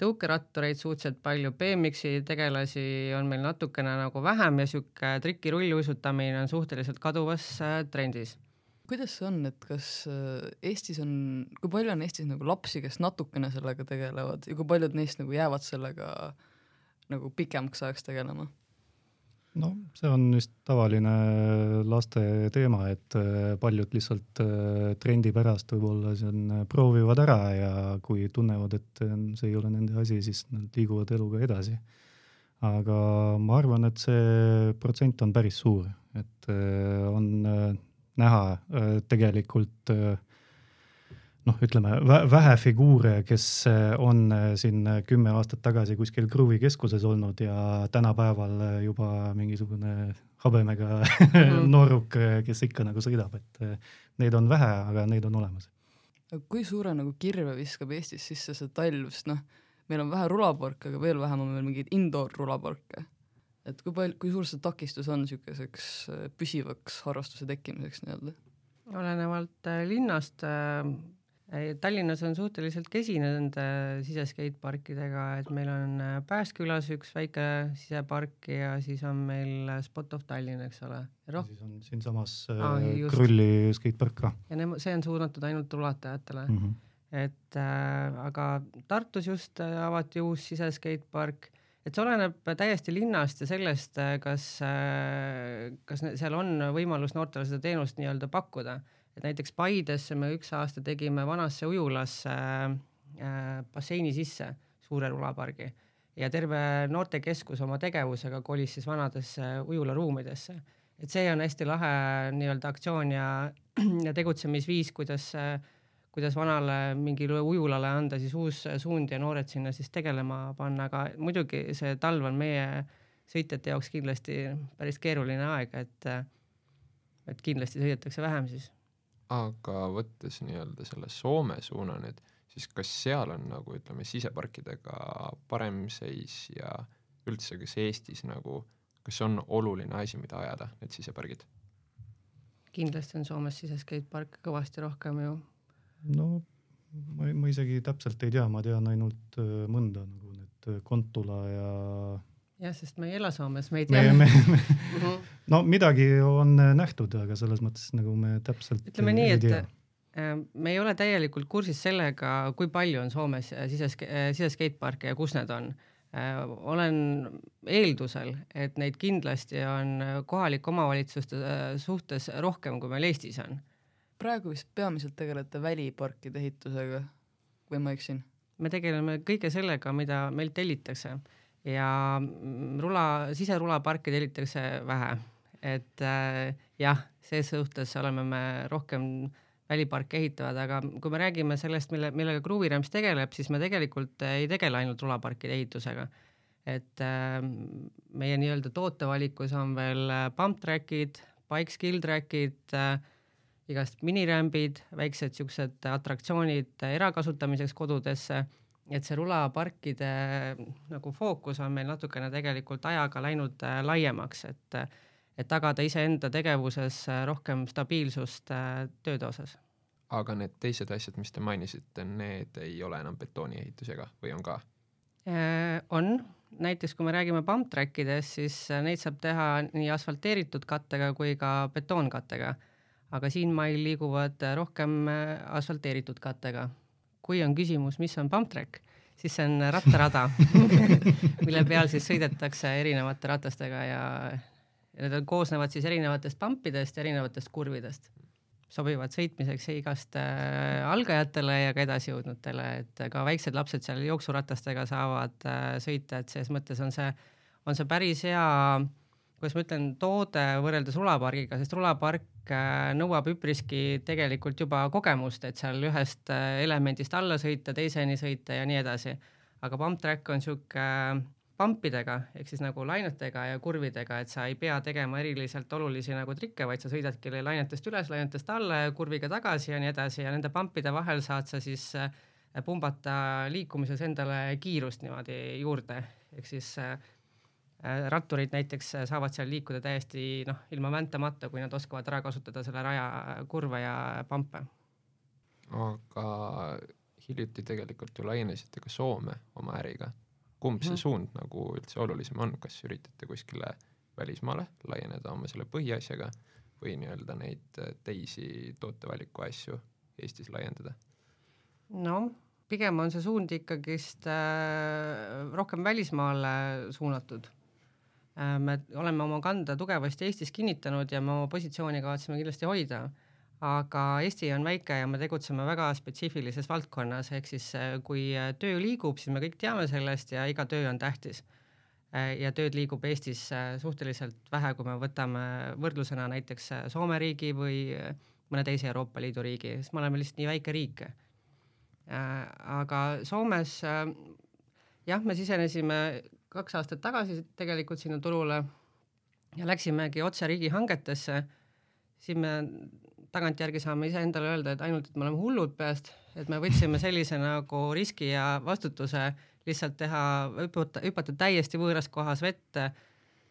tõukerattureid suhteliselt palju, BMX-i tegelasi on meil natukene nagu vähem ja niisugune trikirulluisutamine on suhteliselt kaduvas äh, trendis kuidas see on, et kas äh, Eestis on, kui palju on Eestis nagu lapsi, kes natukene sellega tegelevad ja kui paljud neist nagu jäävad sellega nagu pikemaks ajaks tegelema? No see on vist tavaline laste teema, et äh, paljud lihtsalt äh, trendi pärast võib-olla siin äh, proovivad ära ja kui tunnevad, et see ei ole nende asi, siis nad liiguvad eluga edasi. aga ma arvan, et see protsent on päris suur, et on näha tegelikult äh, noh, ütleme vähe figuure, kes äh, on äh, siin äh, kümme aastat tagasi kuskil Kruvi keskuses olnud ja tänapäeval juba mingisugune habemega mm. nooruk, kes ikka nagu sõidab, et neid on vähe, aga neid on olemas. kui suure nagu kirve viskab Eestis sisse see talv, sest noh, meil on vähe rulaparke, aga veel vähem on meil mingeid indoor rulaparke. et kui palju, kui suur see takistus on niisuguseks püsivaks harrastuse tekkimiseks nii-öelda? olenevalt linnast Tallinnas on suhteliselt kesine nende siseskateparkidega, et meil on äh, Pääskülas üks väike sisepark ja siis on meil äh, Spot of Tallinn, eks ole. siis on siinsamas ah, Krulli skatepark ka. ja ne-, see on suunatud ainult rulatajatele mm. -hmm. et äh, aga Tartus just avati uus siseskatepark, et see oleneb täiesti linnast ja sellest, kas, kas seal on võimalus noortele seda teenust nii-öelda pakkuda et näiteks Paidesse me üks aasta tegime vanasse ujulasse äh, basseini sisse suure rulapargi ja terve noortekeskus oma tegevusega kolis siis vanadesse ujularuumidesse. et see on hästi lahe nii-öelda aktsioon ja, ja tegutsemisviis, kuidas, kuidas vanale mingile ujulale anda siis uus suund ja noored sinna siis tegelema panna, aga muidugi see talv on meie sõitjate jaoks kindlasti päris keeruline aeg, et, et kindlasti sõidetakse vähem siis aga võttes nii-öelda selle Soome suuna nüüd, siis kas seal on nagu ütleme, siseparkidega parem seis ja üldse, kas Eestis nagu, kas see on oluline asi, mida ajada, need sisepargid? kindlasti on Soomes siseskateparke kõvasti rohkem ju. no ma, ma isegi täpselt ei tea, ma tean ainult äh, mõnda nagu need äh, Kontula ja jah, sest me ei ela Soomes, me ei tea. Mhm. no midagi on nähtud, aga selles mõttes nagu me täpselt ütleme nii, et äh, me ei ole täielikult kursis sellega, kui palju on Soomes sises, siseskateparke ja kus need on. Äh, olen eeldusel, et neid kindlasti on kohalike omavalitsuste äh, suhtes rohkem, kui meil Eestis on. praegu vist peamiselt tegelete väliparkide ehitusega või ma eksin? me tegeleme kõige sellega, mida meilt tellitakse ja rula, siserulaparke tellitakse vähe, et äh, jah, ses suhtes oleme me rohkem väliparke ehitavad, aga kui me räägime sellest, mille, millega Kruvirems tegeleb, siis me tegelikult ei tegele ainult rulaparkide ehitusega. et äh, meie nii-öelda tootevalikus on veel äh, pump track'id, bike skill track'id äh,, igast minirämbid, väiksed siuksed atraktsioonid erakasutamiseks kodudesse et see rulaparkide nagu fookus on meil natukene tegelikult ajaga läinud äh, laiemaks, et, et tagada iseenda tegevuses äh, rohkem stabiilsust äh, tööde osas. aga need teised asjad, mis te mainisite, need ei ole enam betooniehitusega või on ka? on, näiteks kui me räägime pump track idest, siis neid saab teha nii asfalteeritud kattega kui ka betoonkattega. aga siinmail liiguvad rohkem asfalteeritud kattega kui on küsimus, mis on pump track, siis see on rattarada mille peal siis sõidetakse erinevate ratastega ja, ja need koosnevad siis erinevatest pampidest, erinevatest kurvidest. sobivad sõitmiseks igast äh, algajatele ja ka edasijõudnutele, et ka väiksed lapsed seal jooksuratastega saavad äh, sõita, et ses mõttes on see, on see päris hea äh, kuidas ma ütlen, toode võrreldes rulapargiga, sest rulapark äh, nõuab üpriski tegelikult juba kogemust, et seal ühest äh, elemendist alla sõita, teiseni sõita ja nii edasi. aga pump track on sihuke äh, pampidega ehk siis nagu lainetega ja kurvidega, et sa ei pea tegema eriliselt olulisi nagu trikke, vaid sa sõidadki lainetest üles, lainetest alla ja kurviga tagasi ja nii edasi ja nende pampide vahel saad sa siis pumbata liikumises endale kiirust niimoodi juurde, ehk siis ratturid näiteks saavad seal liikuda täiesti noh, ilma väntamata, kui nad oskavad ära kasutada selle raja kurve ja pampe. aga hiljuti tegelikult ju laienesite ka Soome oma äriga. kumb see mm suund nagu üldse olulisem on, kas üritate kuskile välismaale laieneda oma selle põhiasjaga või nii-öelda neid teisi tootevaliku asju Eestis laiendada? noh pigem on see suund ikkagist äh, rohkem välismaale suunatud äh,. Me oleme oma kanda tugevasti Eestis kinnitanud ja me oma positsiooni kavatseme kindlasti hoida, aga Eesti on väike ja me tegutseme väga spetsiifilises valdkonnas, ehk siis äh, kui töö liigub, siis me kõik teame sellest ja iga töö on tähtis. Äh,. ja tööd liigub Eestis äh, suhteliselt vähe, kui me võtame võrdlusena näiteks äh, Soome riigi või äh, mõne teise Euroopa Liidu riigi, sest me oleme lihtsalt nii väike riik. Äh, aga Soomes äh, jah, me sisenesime kaks aastat tagasi tegelikult sinna turule ja läksimegi otse riigihangetesse. siin me tagantjärgi saame iseendale öelda, et ainult, et me oleme hullud peast, et me võtsime sellise nagu riski ja vastutuse lihtsalt teha, hüpata, hüpata täiesti võõras kohas vette,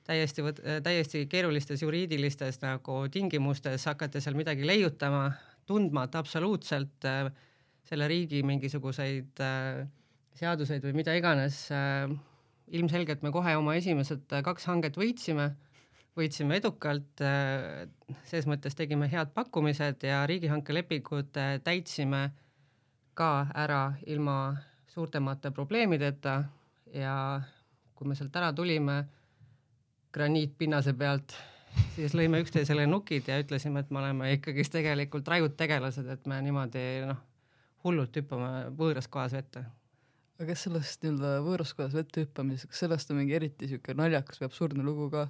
täiesti, täiesti keerulistes juriidilistes nagu tingimustes, hakata seal midagi leiutama, tundmata absoluutselt äh, selle riigi mingisuguseid äh, seaduseid või mida iganes äh,, ilmselgelt me kohe oma esimesed äh, kaks hanget võitsime, võitsime edukalt äh,, ses mõttes tegime head pakkumised ja riigihankelepingud äh, täitsime ka ära ilma suurtemate probleemideta ja kui me sealt ära tulime graniitpinnase pealt, siis lõime üksteisele nukid ja ütlesime, et me oleme ikkagist tegelikult rajud tegelased, et me niimoodi noh, hullult hüppama võõras kohas vette. Aga kas sellest nii-öelda võõras kohas vette hüppamisest, kas sellest on mingi eriti siuke naljakas või absurdne lugu ka,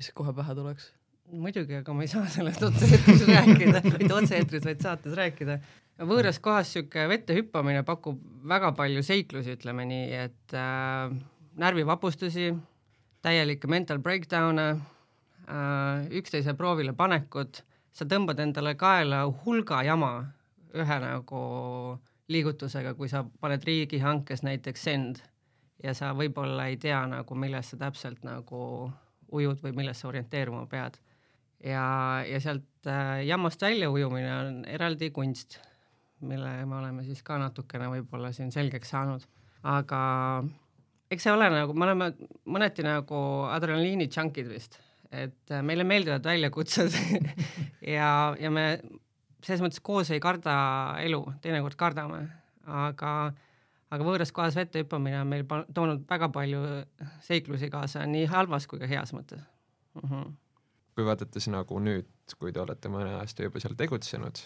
mis kohe pähe tuleks? muidugi, aga ma ei saa sellest otse-eetris rääkida, mitte otse-eetris, vaid saates rääkida. võõras kohas sihuke vette hüppamine pakub väga palju seiklusi, ütleme nii, et äh, närvivapustusi, täielikke mental breakdown'e äh,, üksteise proovile panekut, sa tõmbad endale kaela hulga jama ühe nagu liigutusega, kui sa paned riigihankes näiteks send ja sa võib-olla ei tea nagu, milles sa täpselt nagu ujud või milles sa orienteeruma pead. ja, ja sealt äh, jammast välja ujumine on eraldi kunst, mille me oleme siis ka natukene võib-olla siin selgeks saanud, aga eks see ole nagu, me oleme mõneti nagu adrenaliini džankid vist, et äh, meile meeldivad väljakutsed ja, ja me selles mõttes koos ei karda elu, teinekord kardame, aga, aga võõras kohas vette hüppamine on meil toonud väga palju seiklusi kaasa nii halvas kui ka heas mõttes mm. -hmm. kui vaadates nagu nüüd, kui te olete mõne aasta juba seal tegutsenud,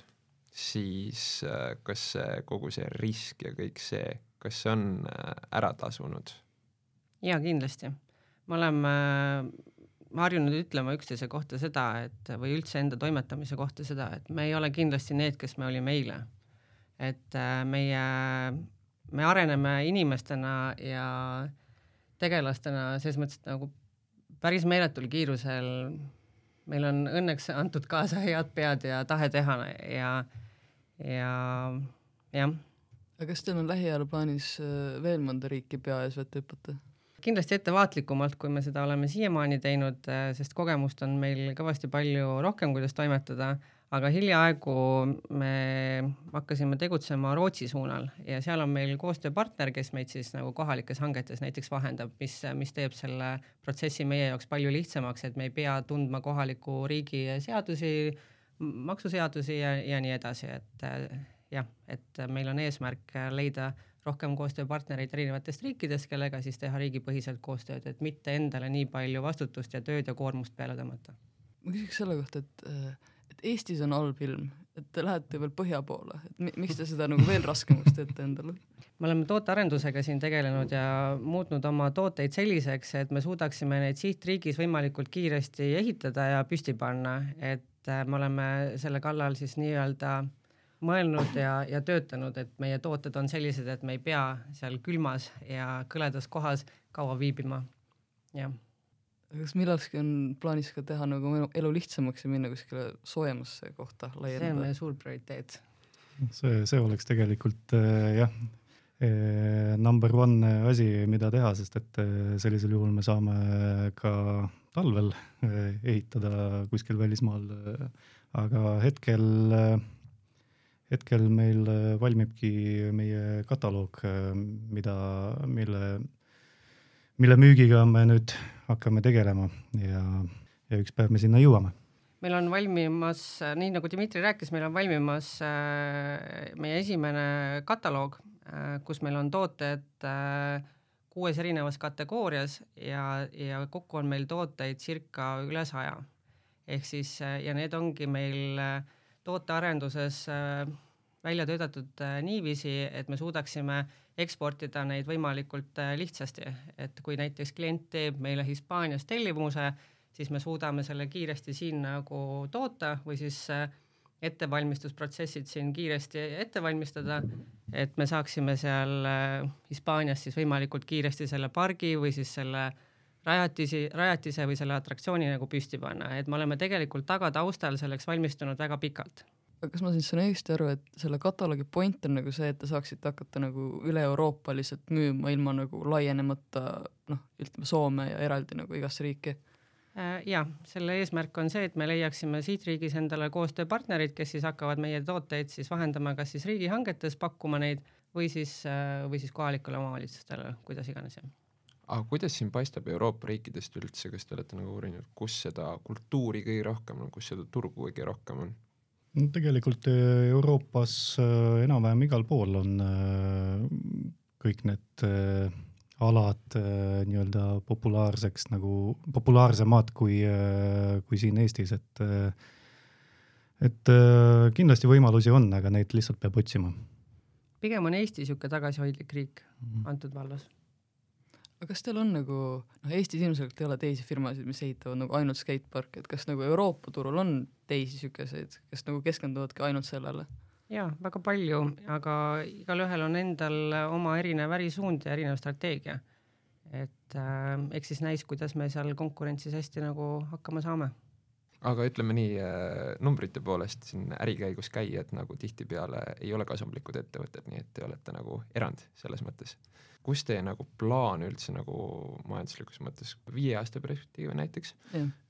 siis äh, kas see kogu see risk ja kõik see, kas see on äh, ära tasunud? jaa, kindlasti. me oleme harjunud ütlema üksteise kohta seda, et või üldse enda toimetamise kohta seda, et me ei ole kindlasti need, kes me olime eile. et äh, meie, me areneme inimestena ja tegelastena selles mõttes, et nagu päris meeletul kiirusel. meil on õnneks antud kaasa head pead ja tahe teha ja, ja jah. aga kas teil on lähiajal plaanis äh, veel mõnda riiki pea ees vette hüpata? Kindlasti ettevaatlikumalt, kui me seda oleme siiamaani teinud, äh, sest kogemust on meil kõvasti palju rohkem, kuidas toimetada, aga hiljaaegu me hakkasime tegutsema Rootsi suunal ja seal on meil koostööpartner, kes meid siis nagu kohalikes hangetes näiteks vahendab, mis, mis teeb selle protsessi meie jaoks palju lihtsamaks, et me ei pea tundma kohaliku riigi seadusi, maksuseadusi ja, ja nii edasi, et äh, jah, et meil on eesmärk leida rohkem koostööpartnereid erinevatest riikidest, kellega siis teha riigipõhiselt koostööd, et mitte endale nii palju vastutust ja tööd ja koormust peale tõmmata. ma küsiks selle kohta, et, et Eestis on halb ilm, et te lähete veel põhja poole, et miks te seda nagu veel raskemaks teete endale? me oleme tootearendusega siin tegelenud ja muutnud oma tooteid selliseks, et me suudaksime neid sihtriigis võimalikult kiiresti ehitada ja püsti panna, et me oleme selle kallal siis nii-öelda mõelnud ja, ja töötanud, et meie tooted on sellised, et me ei pea seal külmas ja kõledas kohas kaua viibima, jah. kas millalgi on plaanis ka teha nagu elu lihtsamaks ja minna kuskile soojemasse kohta laiendada? see on meie suur prioriteet. see, see oleks tegelikult äh, jah, eh, number one asi, mida teha, sest et eh, sellisel juhul me saame ka talvel eh, ehitada kuskil välismaal. aga hetkel, hetkel meil valmibki meie kataloog, mida, mille, mille müügiga me nüüd hakkame tegelema ja, ja üks päev me sinna jõuame meil on valmimas, nii nagu Dmitri rääkis, meil on valmimas äh, meie esimene kataloog, äh, kus meil on tooted äh, kuues erinevas kategoorias ja, ja kokku on meil tooteid circa üle saja. ehk siis ja need ongi meil tootearenduses välja töötatud niiviisi, et me suudaksime eksportida neid võimalikult lihtsasti, et kui näiteks klient teeb meile Hispaanias tellimuse, siis me suudame selle kiiresti siin nagu toota või siis äh, ettevalmistusprotsessid siin kiiresti ette valmistada, et me saaksime seal äh, Hispaanias siis võimalikult kiiresti selle pargi või siis selle rajatisi, rajatise või selle atraktsiooni nagu püsti panna, et me oleme tegelikult tagataustal selleks valmistunud väga pikalt aga kas ma siis saan õigesti aru, et selle kataloogi point on nagu see, et te saaksite hakata nagu üle-euroopaliselt müüma ilma nagu laienemata noh, ütleme Soome ja eraldi nagu igasse riiki? Äh, ja selle eesmärk on see, et me leiaksime siit riigis endale koostööpartnerid, kes siis hakkavad meie tooteid siis vahendama, kas siis riigihangetes pakkuma neid või siis, äh, või siis kohalikele omavalitsustele, kuidas iganes. Aga kuidas siin paistab Euroopa riikidest üldse, kas te olete nagu uurinud, kus seda kultuuri kõige rohkem on, kus seda turgu kõige rohkem on? no tegelikult äh, Euroopas enam-vähem igal pool on kõik need alad äh, nii-öelda populaarseks nagu, populaarsemad kui, äh, kui siin Eestis, et äh, et kindlasti võimalusi on, aga neid lihtsalt peab otsima. pigem on Eesti niisugune tagasihoidlik riik mm -hmm. antud vallas. Aga kas teil on nagu, noh Eestis ilmselgelt ei ole teisi firmasid, mis ehitavad nagu ainult skateparke, et kas nagu Euroopa turul on teisi niisuguseid, kes nagu keskenduvadki ainult sellele? jaa, väga palju, aga igalühel on endal oma erinev ärisuund ja erinev strateegia. et äh, eks siis näis, kuidas me seal konkurentsis hästi nagu hakkama saame. Aga ütleme nii äh,, numbrite poolest siin ärikäigus käijad nagu tihtipeale ei ole kasumlikud ettevõtted, nii et te olete nagu erand selles mõttes. Kus teie nagu plaan üldse nagu majanduslikus mõttes viie aasta perspektiivi näiteks,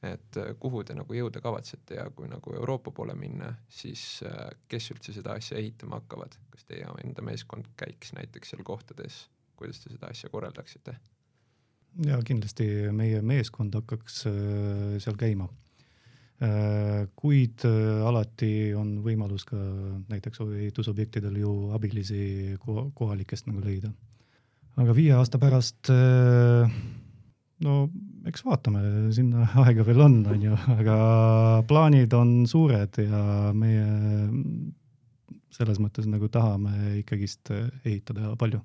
et äh, kuhu te nagu jõuda kavatsete ja kui nagu Euroopa poole minna, siis äh, kes üldse seda asja ehitama hakkavad, kas teie enda meeskond käiks näiteks seal kohtades, kuidas te seda asja korraldaksite? ja kindlasti meie meeskond hakkaks seal käima kuid alati on võimalus ka näiteks ehitusobjektidel ju abilisi kohalikest nagu leida aga viie aasta pärast äh, no eks vaatame, sinna aega veel on, on ju, aga plaanid on suured ja meie selles mõttes nagu tahame ikkagist ehitada palju.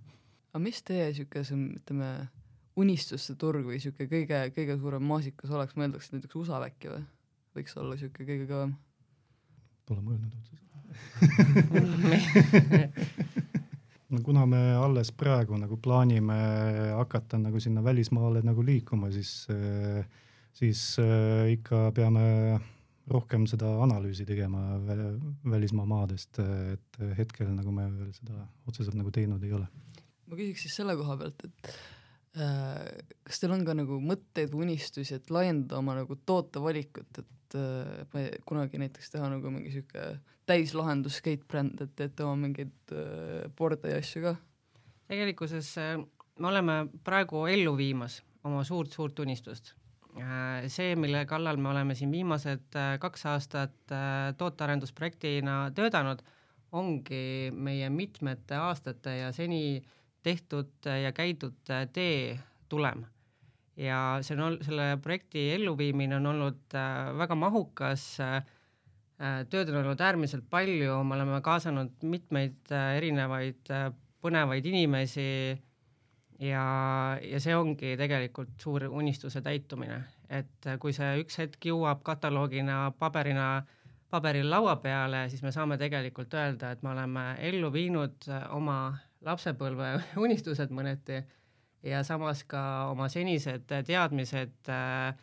aga mis teie sihuke, ütleme, unistuste turg või sihuke kõige, kõige suurem maasikas oleks, mõeldakse näiteks USA äkki või? Võiks olla sihuke kõige kõvem? Pole mõelnud otseselt no kuna me alles praegu nagu plaanime hakata nagu sinna välismaale nagu liikuma, siis, siis äh, ikka peame rohkem seda analüüsi tegema välismaa maadest, et hetkel nagu me veel seda otseselt nagu teinud ei ole. ma küsiks siis selle koha pealt, et äh, kas teil on ka nagu mõtteid või unistusi, et laiendada oma nagu tootevalikut, et äh, kunagi näiteks teha nagu mingi sihuke täislahendus skate-bränd, et teete oma mingeid äh, borde ja asju ka? tegelikkuses äh, me oleme praegu ellu viimas oma suurt-suurt unistust äh,. see, mille kallal me oleme siin viimased äh, kaks aastat äh, tootearendusprojektina töötanud, ongi meie mitmete aastate ja seni tehtud ja käidud äh, tee tulem ja see on, selle projekti elluviimine on olnud äh, väga mahukas äh, Äh, tööd on olnud äärmiselt palju, me oleme kaasanud mitmeid erinevaid põnevaid inimesi ja, ja see ongi tegelikult suur unistuse täitumine, et kui see üks hetk jõuab kataloogina paberina, paberil laua peale, siis me saame tegelikult öelda, et me oleme ellu viinud oma lapsepõlve unistused mõneti ja samas ka oma senised teadmised äh,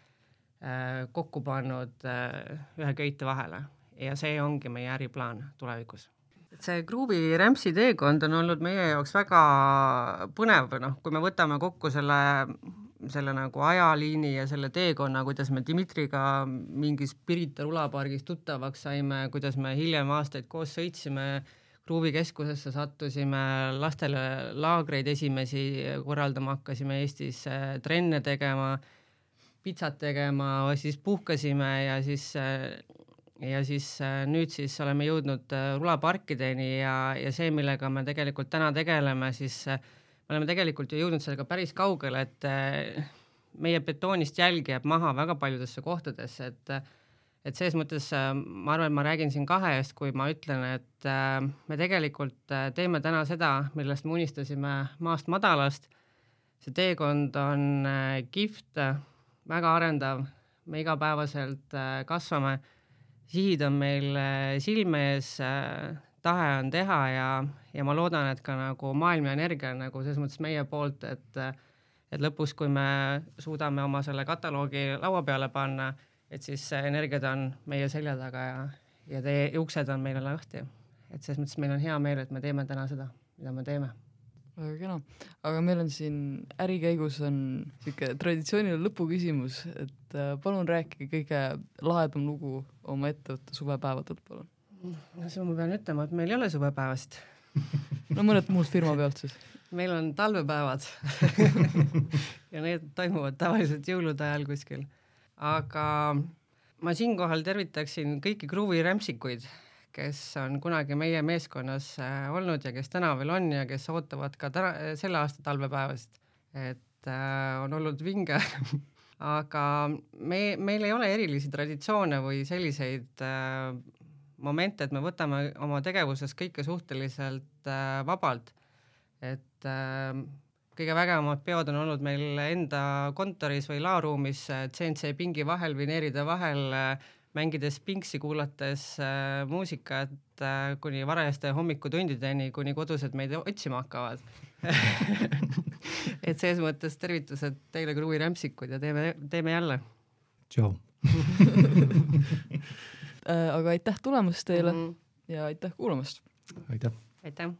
kokku pannud äh, ühe köite vahele ja see ongi meie äriplaan tulevikus. see Gruuvi rämpsi teekond on olnud meie jaoks väga põnev, noh, kui me võtame kokku selle, selle nagu ajaliini ja selle teekonna, kuidas me Dmitriga mingis Pirita rulapargis tuttavaks saime, kuidas me hiljem aastaid koos sõitsime, Gruuvi keskusesse sattusime, lastele laagreid esimesi korraldama hakkasime Eestis, trenne tegema, pitsat tegema, siis puhkasime ja siis ja siis äh, nüüd siis oleme jõudnud äh, rulaparkideni ja, ja see, millega me tegelikult täna tegeleme, siis äh, me oleme tegelikult ju jõudnud sellega päris kaugele, et meie betoonist jälg jääb maha väga paljudesse kohtadesse, et et selles mõttes ma arvan, et ma räägin siin kahe eest, kui ma ütlen, et me tegelikult teeme täna seda, millest me unistasime maast madalast. see teekond on kihvt, väga arendav, me igapäevaselt kasvame sihid on meil äh, silme ees, äh, tahe on teha ja, ja ma loodan, et ka nagu maailm ja energia on nagu selles mõttes meie poolt, et et lõpus, kui me suudame oma selle kataloogi laua peale panna, et siis energiad on meie selja taga ja, ja teie uksed on meile lahti. et selles mõttes meil on hea meel, et me teeme täna seda, mida me teeme väga kena, aga meil on siin äri käigus on sihuke traditsiooniline lõpuküsimus, et äh, palun rääkige kõige lahedam lugu oma ettevõtte suvepäevadelt, palun. no seda ma pean ütlema, et meil ei ole suvepäevasid no mõned muud firma pealt siis. meil on talvepäevad ja need toimuvad tavaliselt jõulude ajal kuskil. Aga ma siinkohal tervitaksin kõiki Gruuvi rämpsikuid kes on kunagi meie meeskonnas äh, olnud ja kes täna veel on ja kes ootavad ka täna, selle aasta talvepäevasid. et äh, on olnud vinge aga me, meil ei ole erilisi traditsioone või selliseid äh, momente, et me võtame oma tegevuses kõike suhteliselt äh, vabalt. et äh, kõige vägevamad peod on olnud meil enda kontoris või laoruumis CNC pingi vahel, vineeride vahel äh, mängides pingsi, kuulates äh, muusikat äh, kuni varajaste hommikutundideni, kuni kodused meid otsima hakkavad et selles mõttes tervitused teile, Kruvi rämpsikud ja teeme, teeme jälle. tšau äh, aga aitäh tulemast teile mm -hmm. ja aitäh kuulamast. aitäh. aitäh.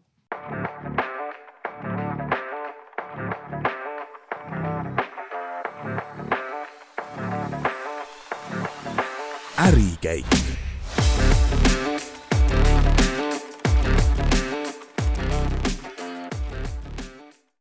Ärikäik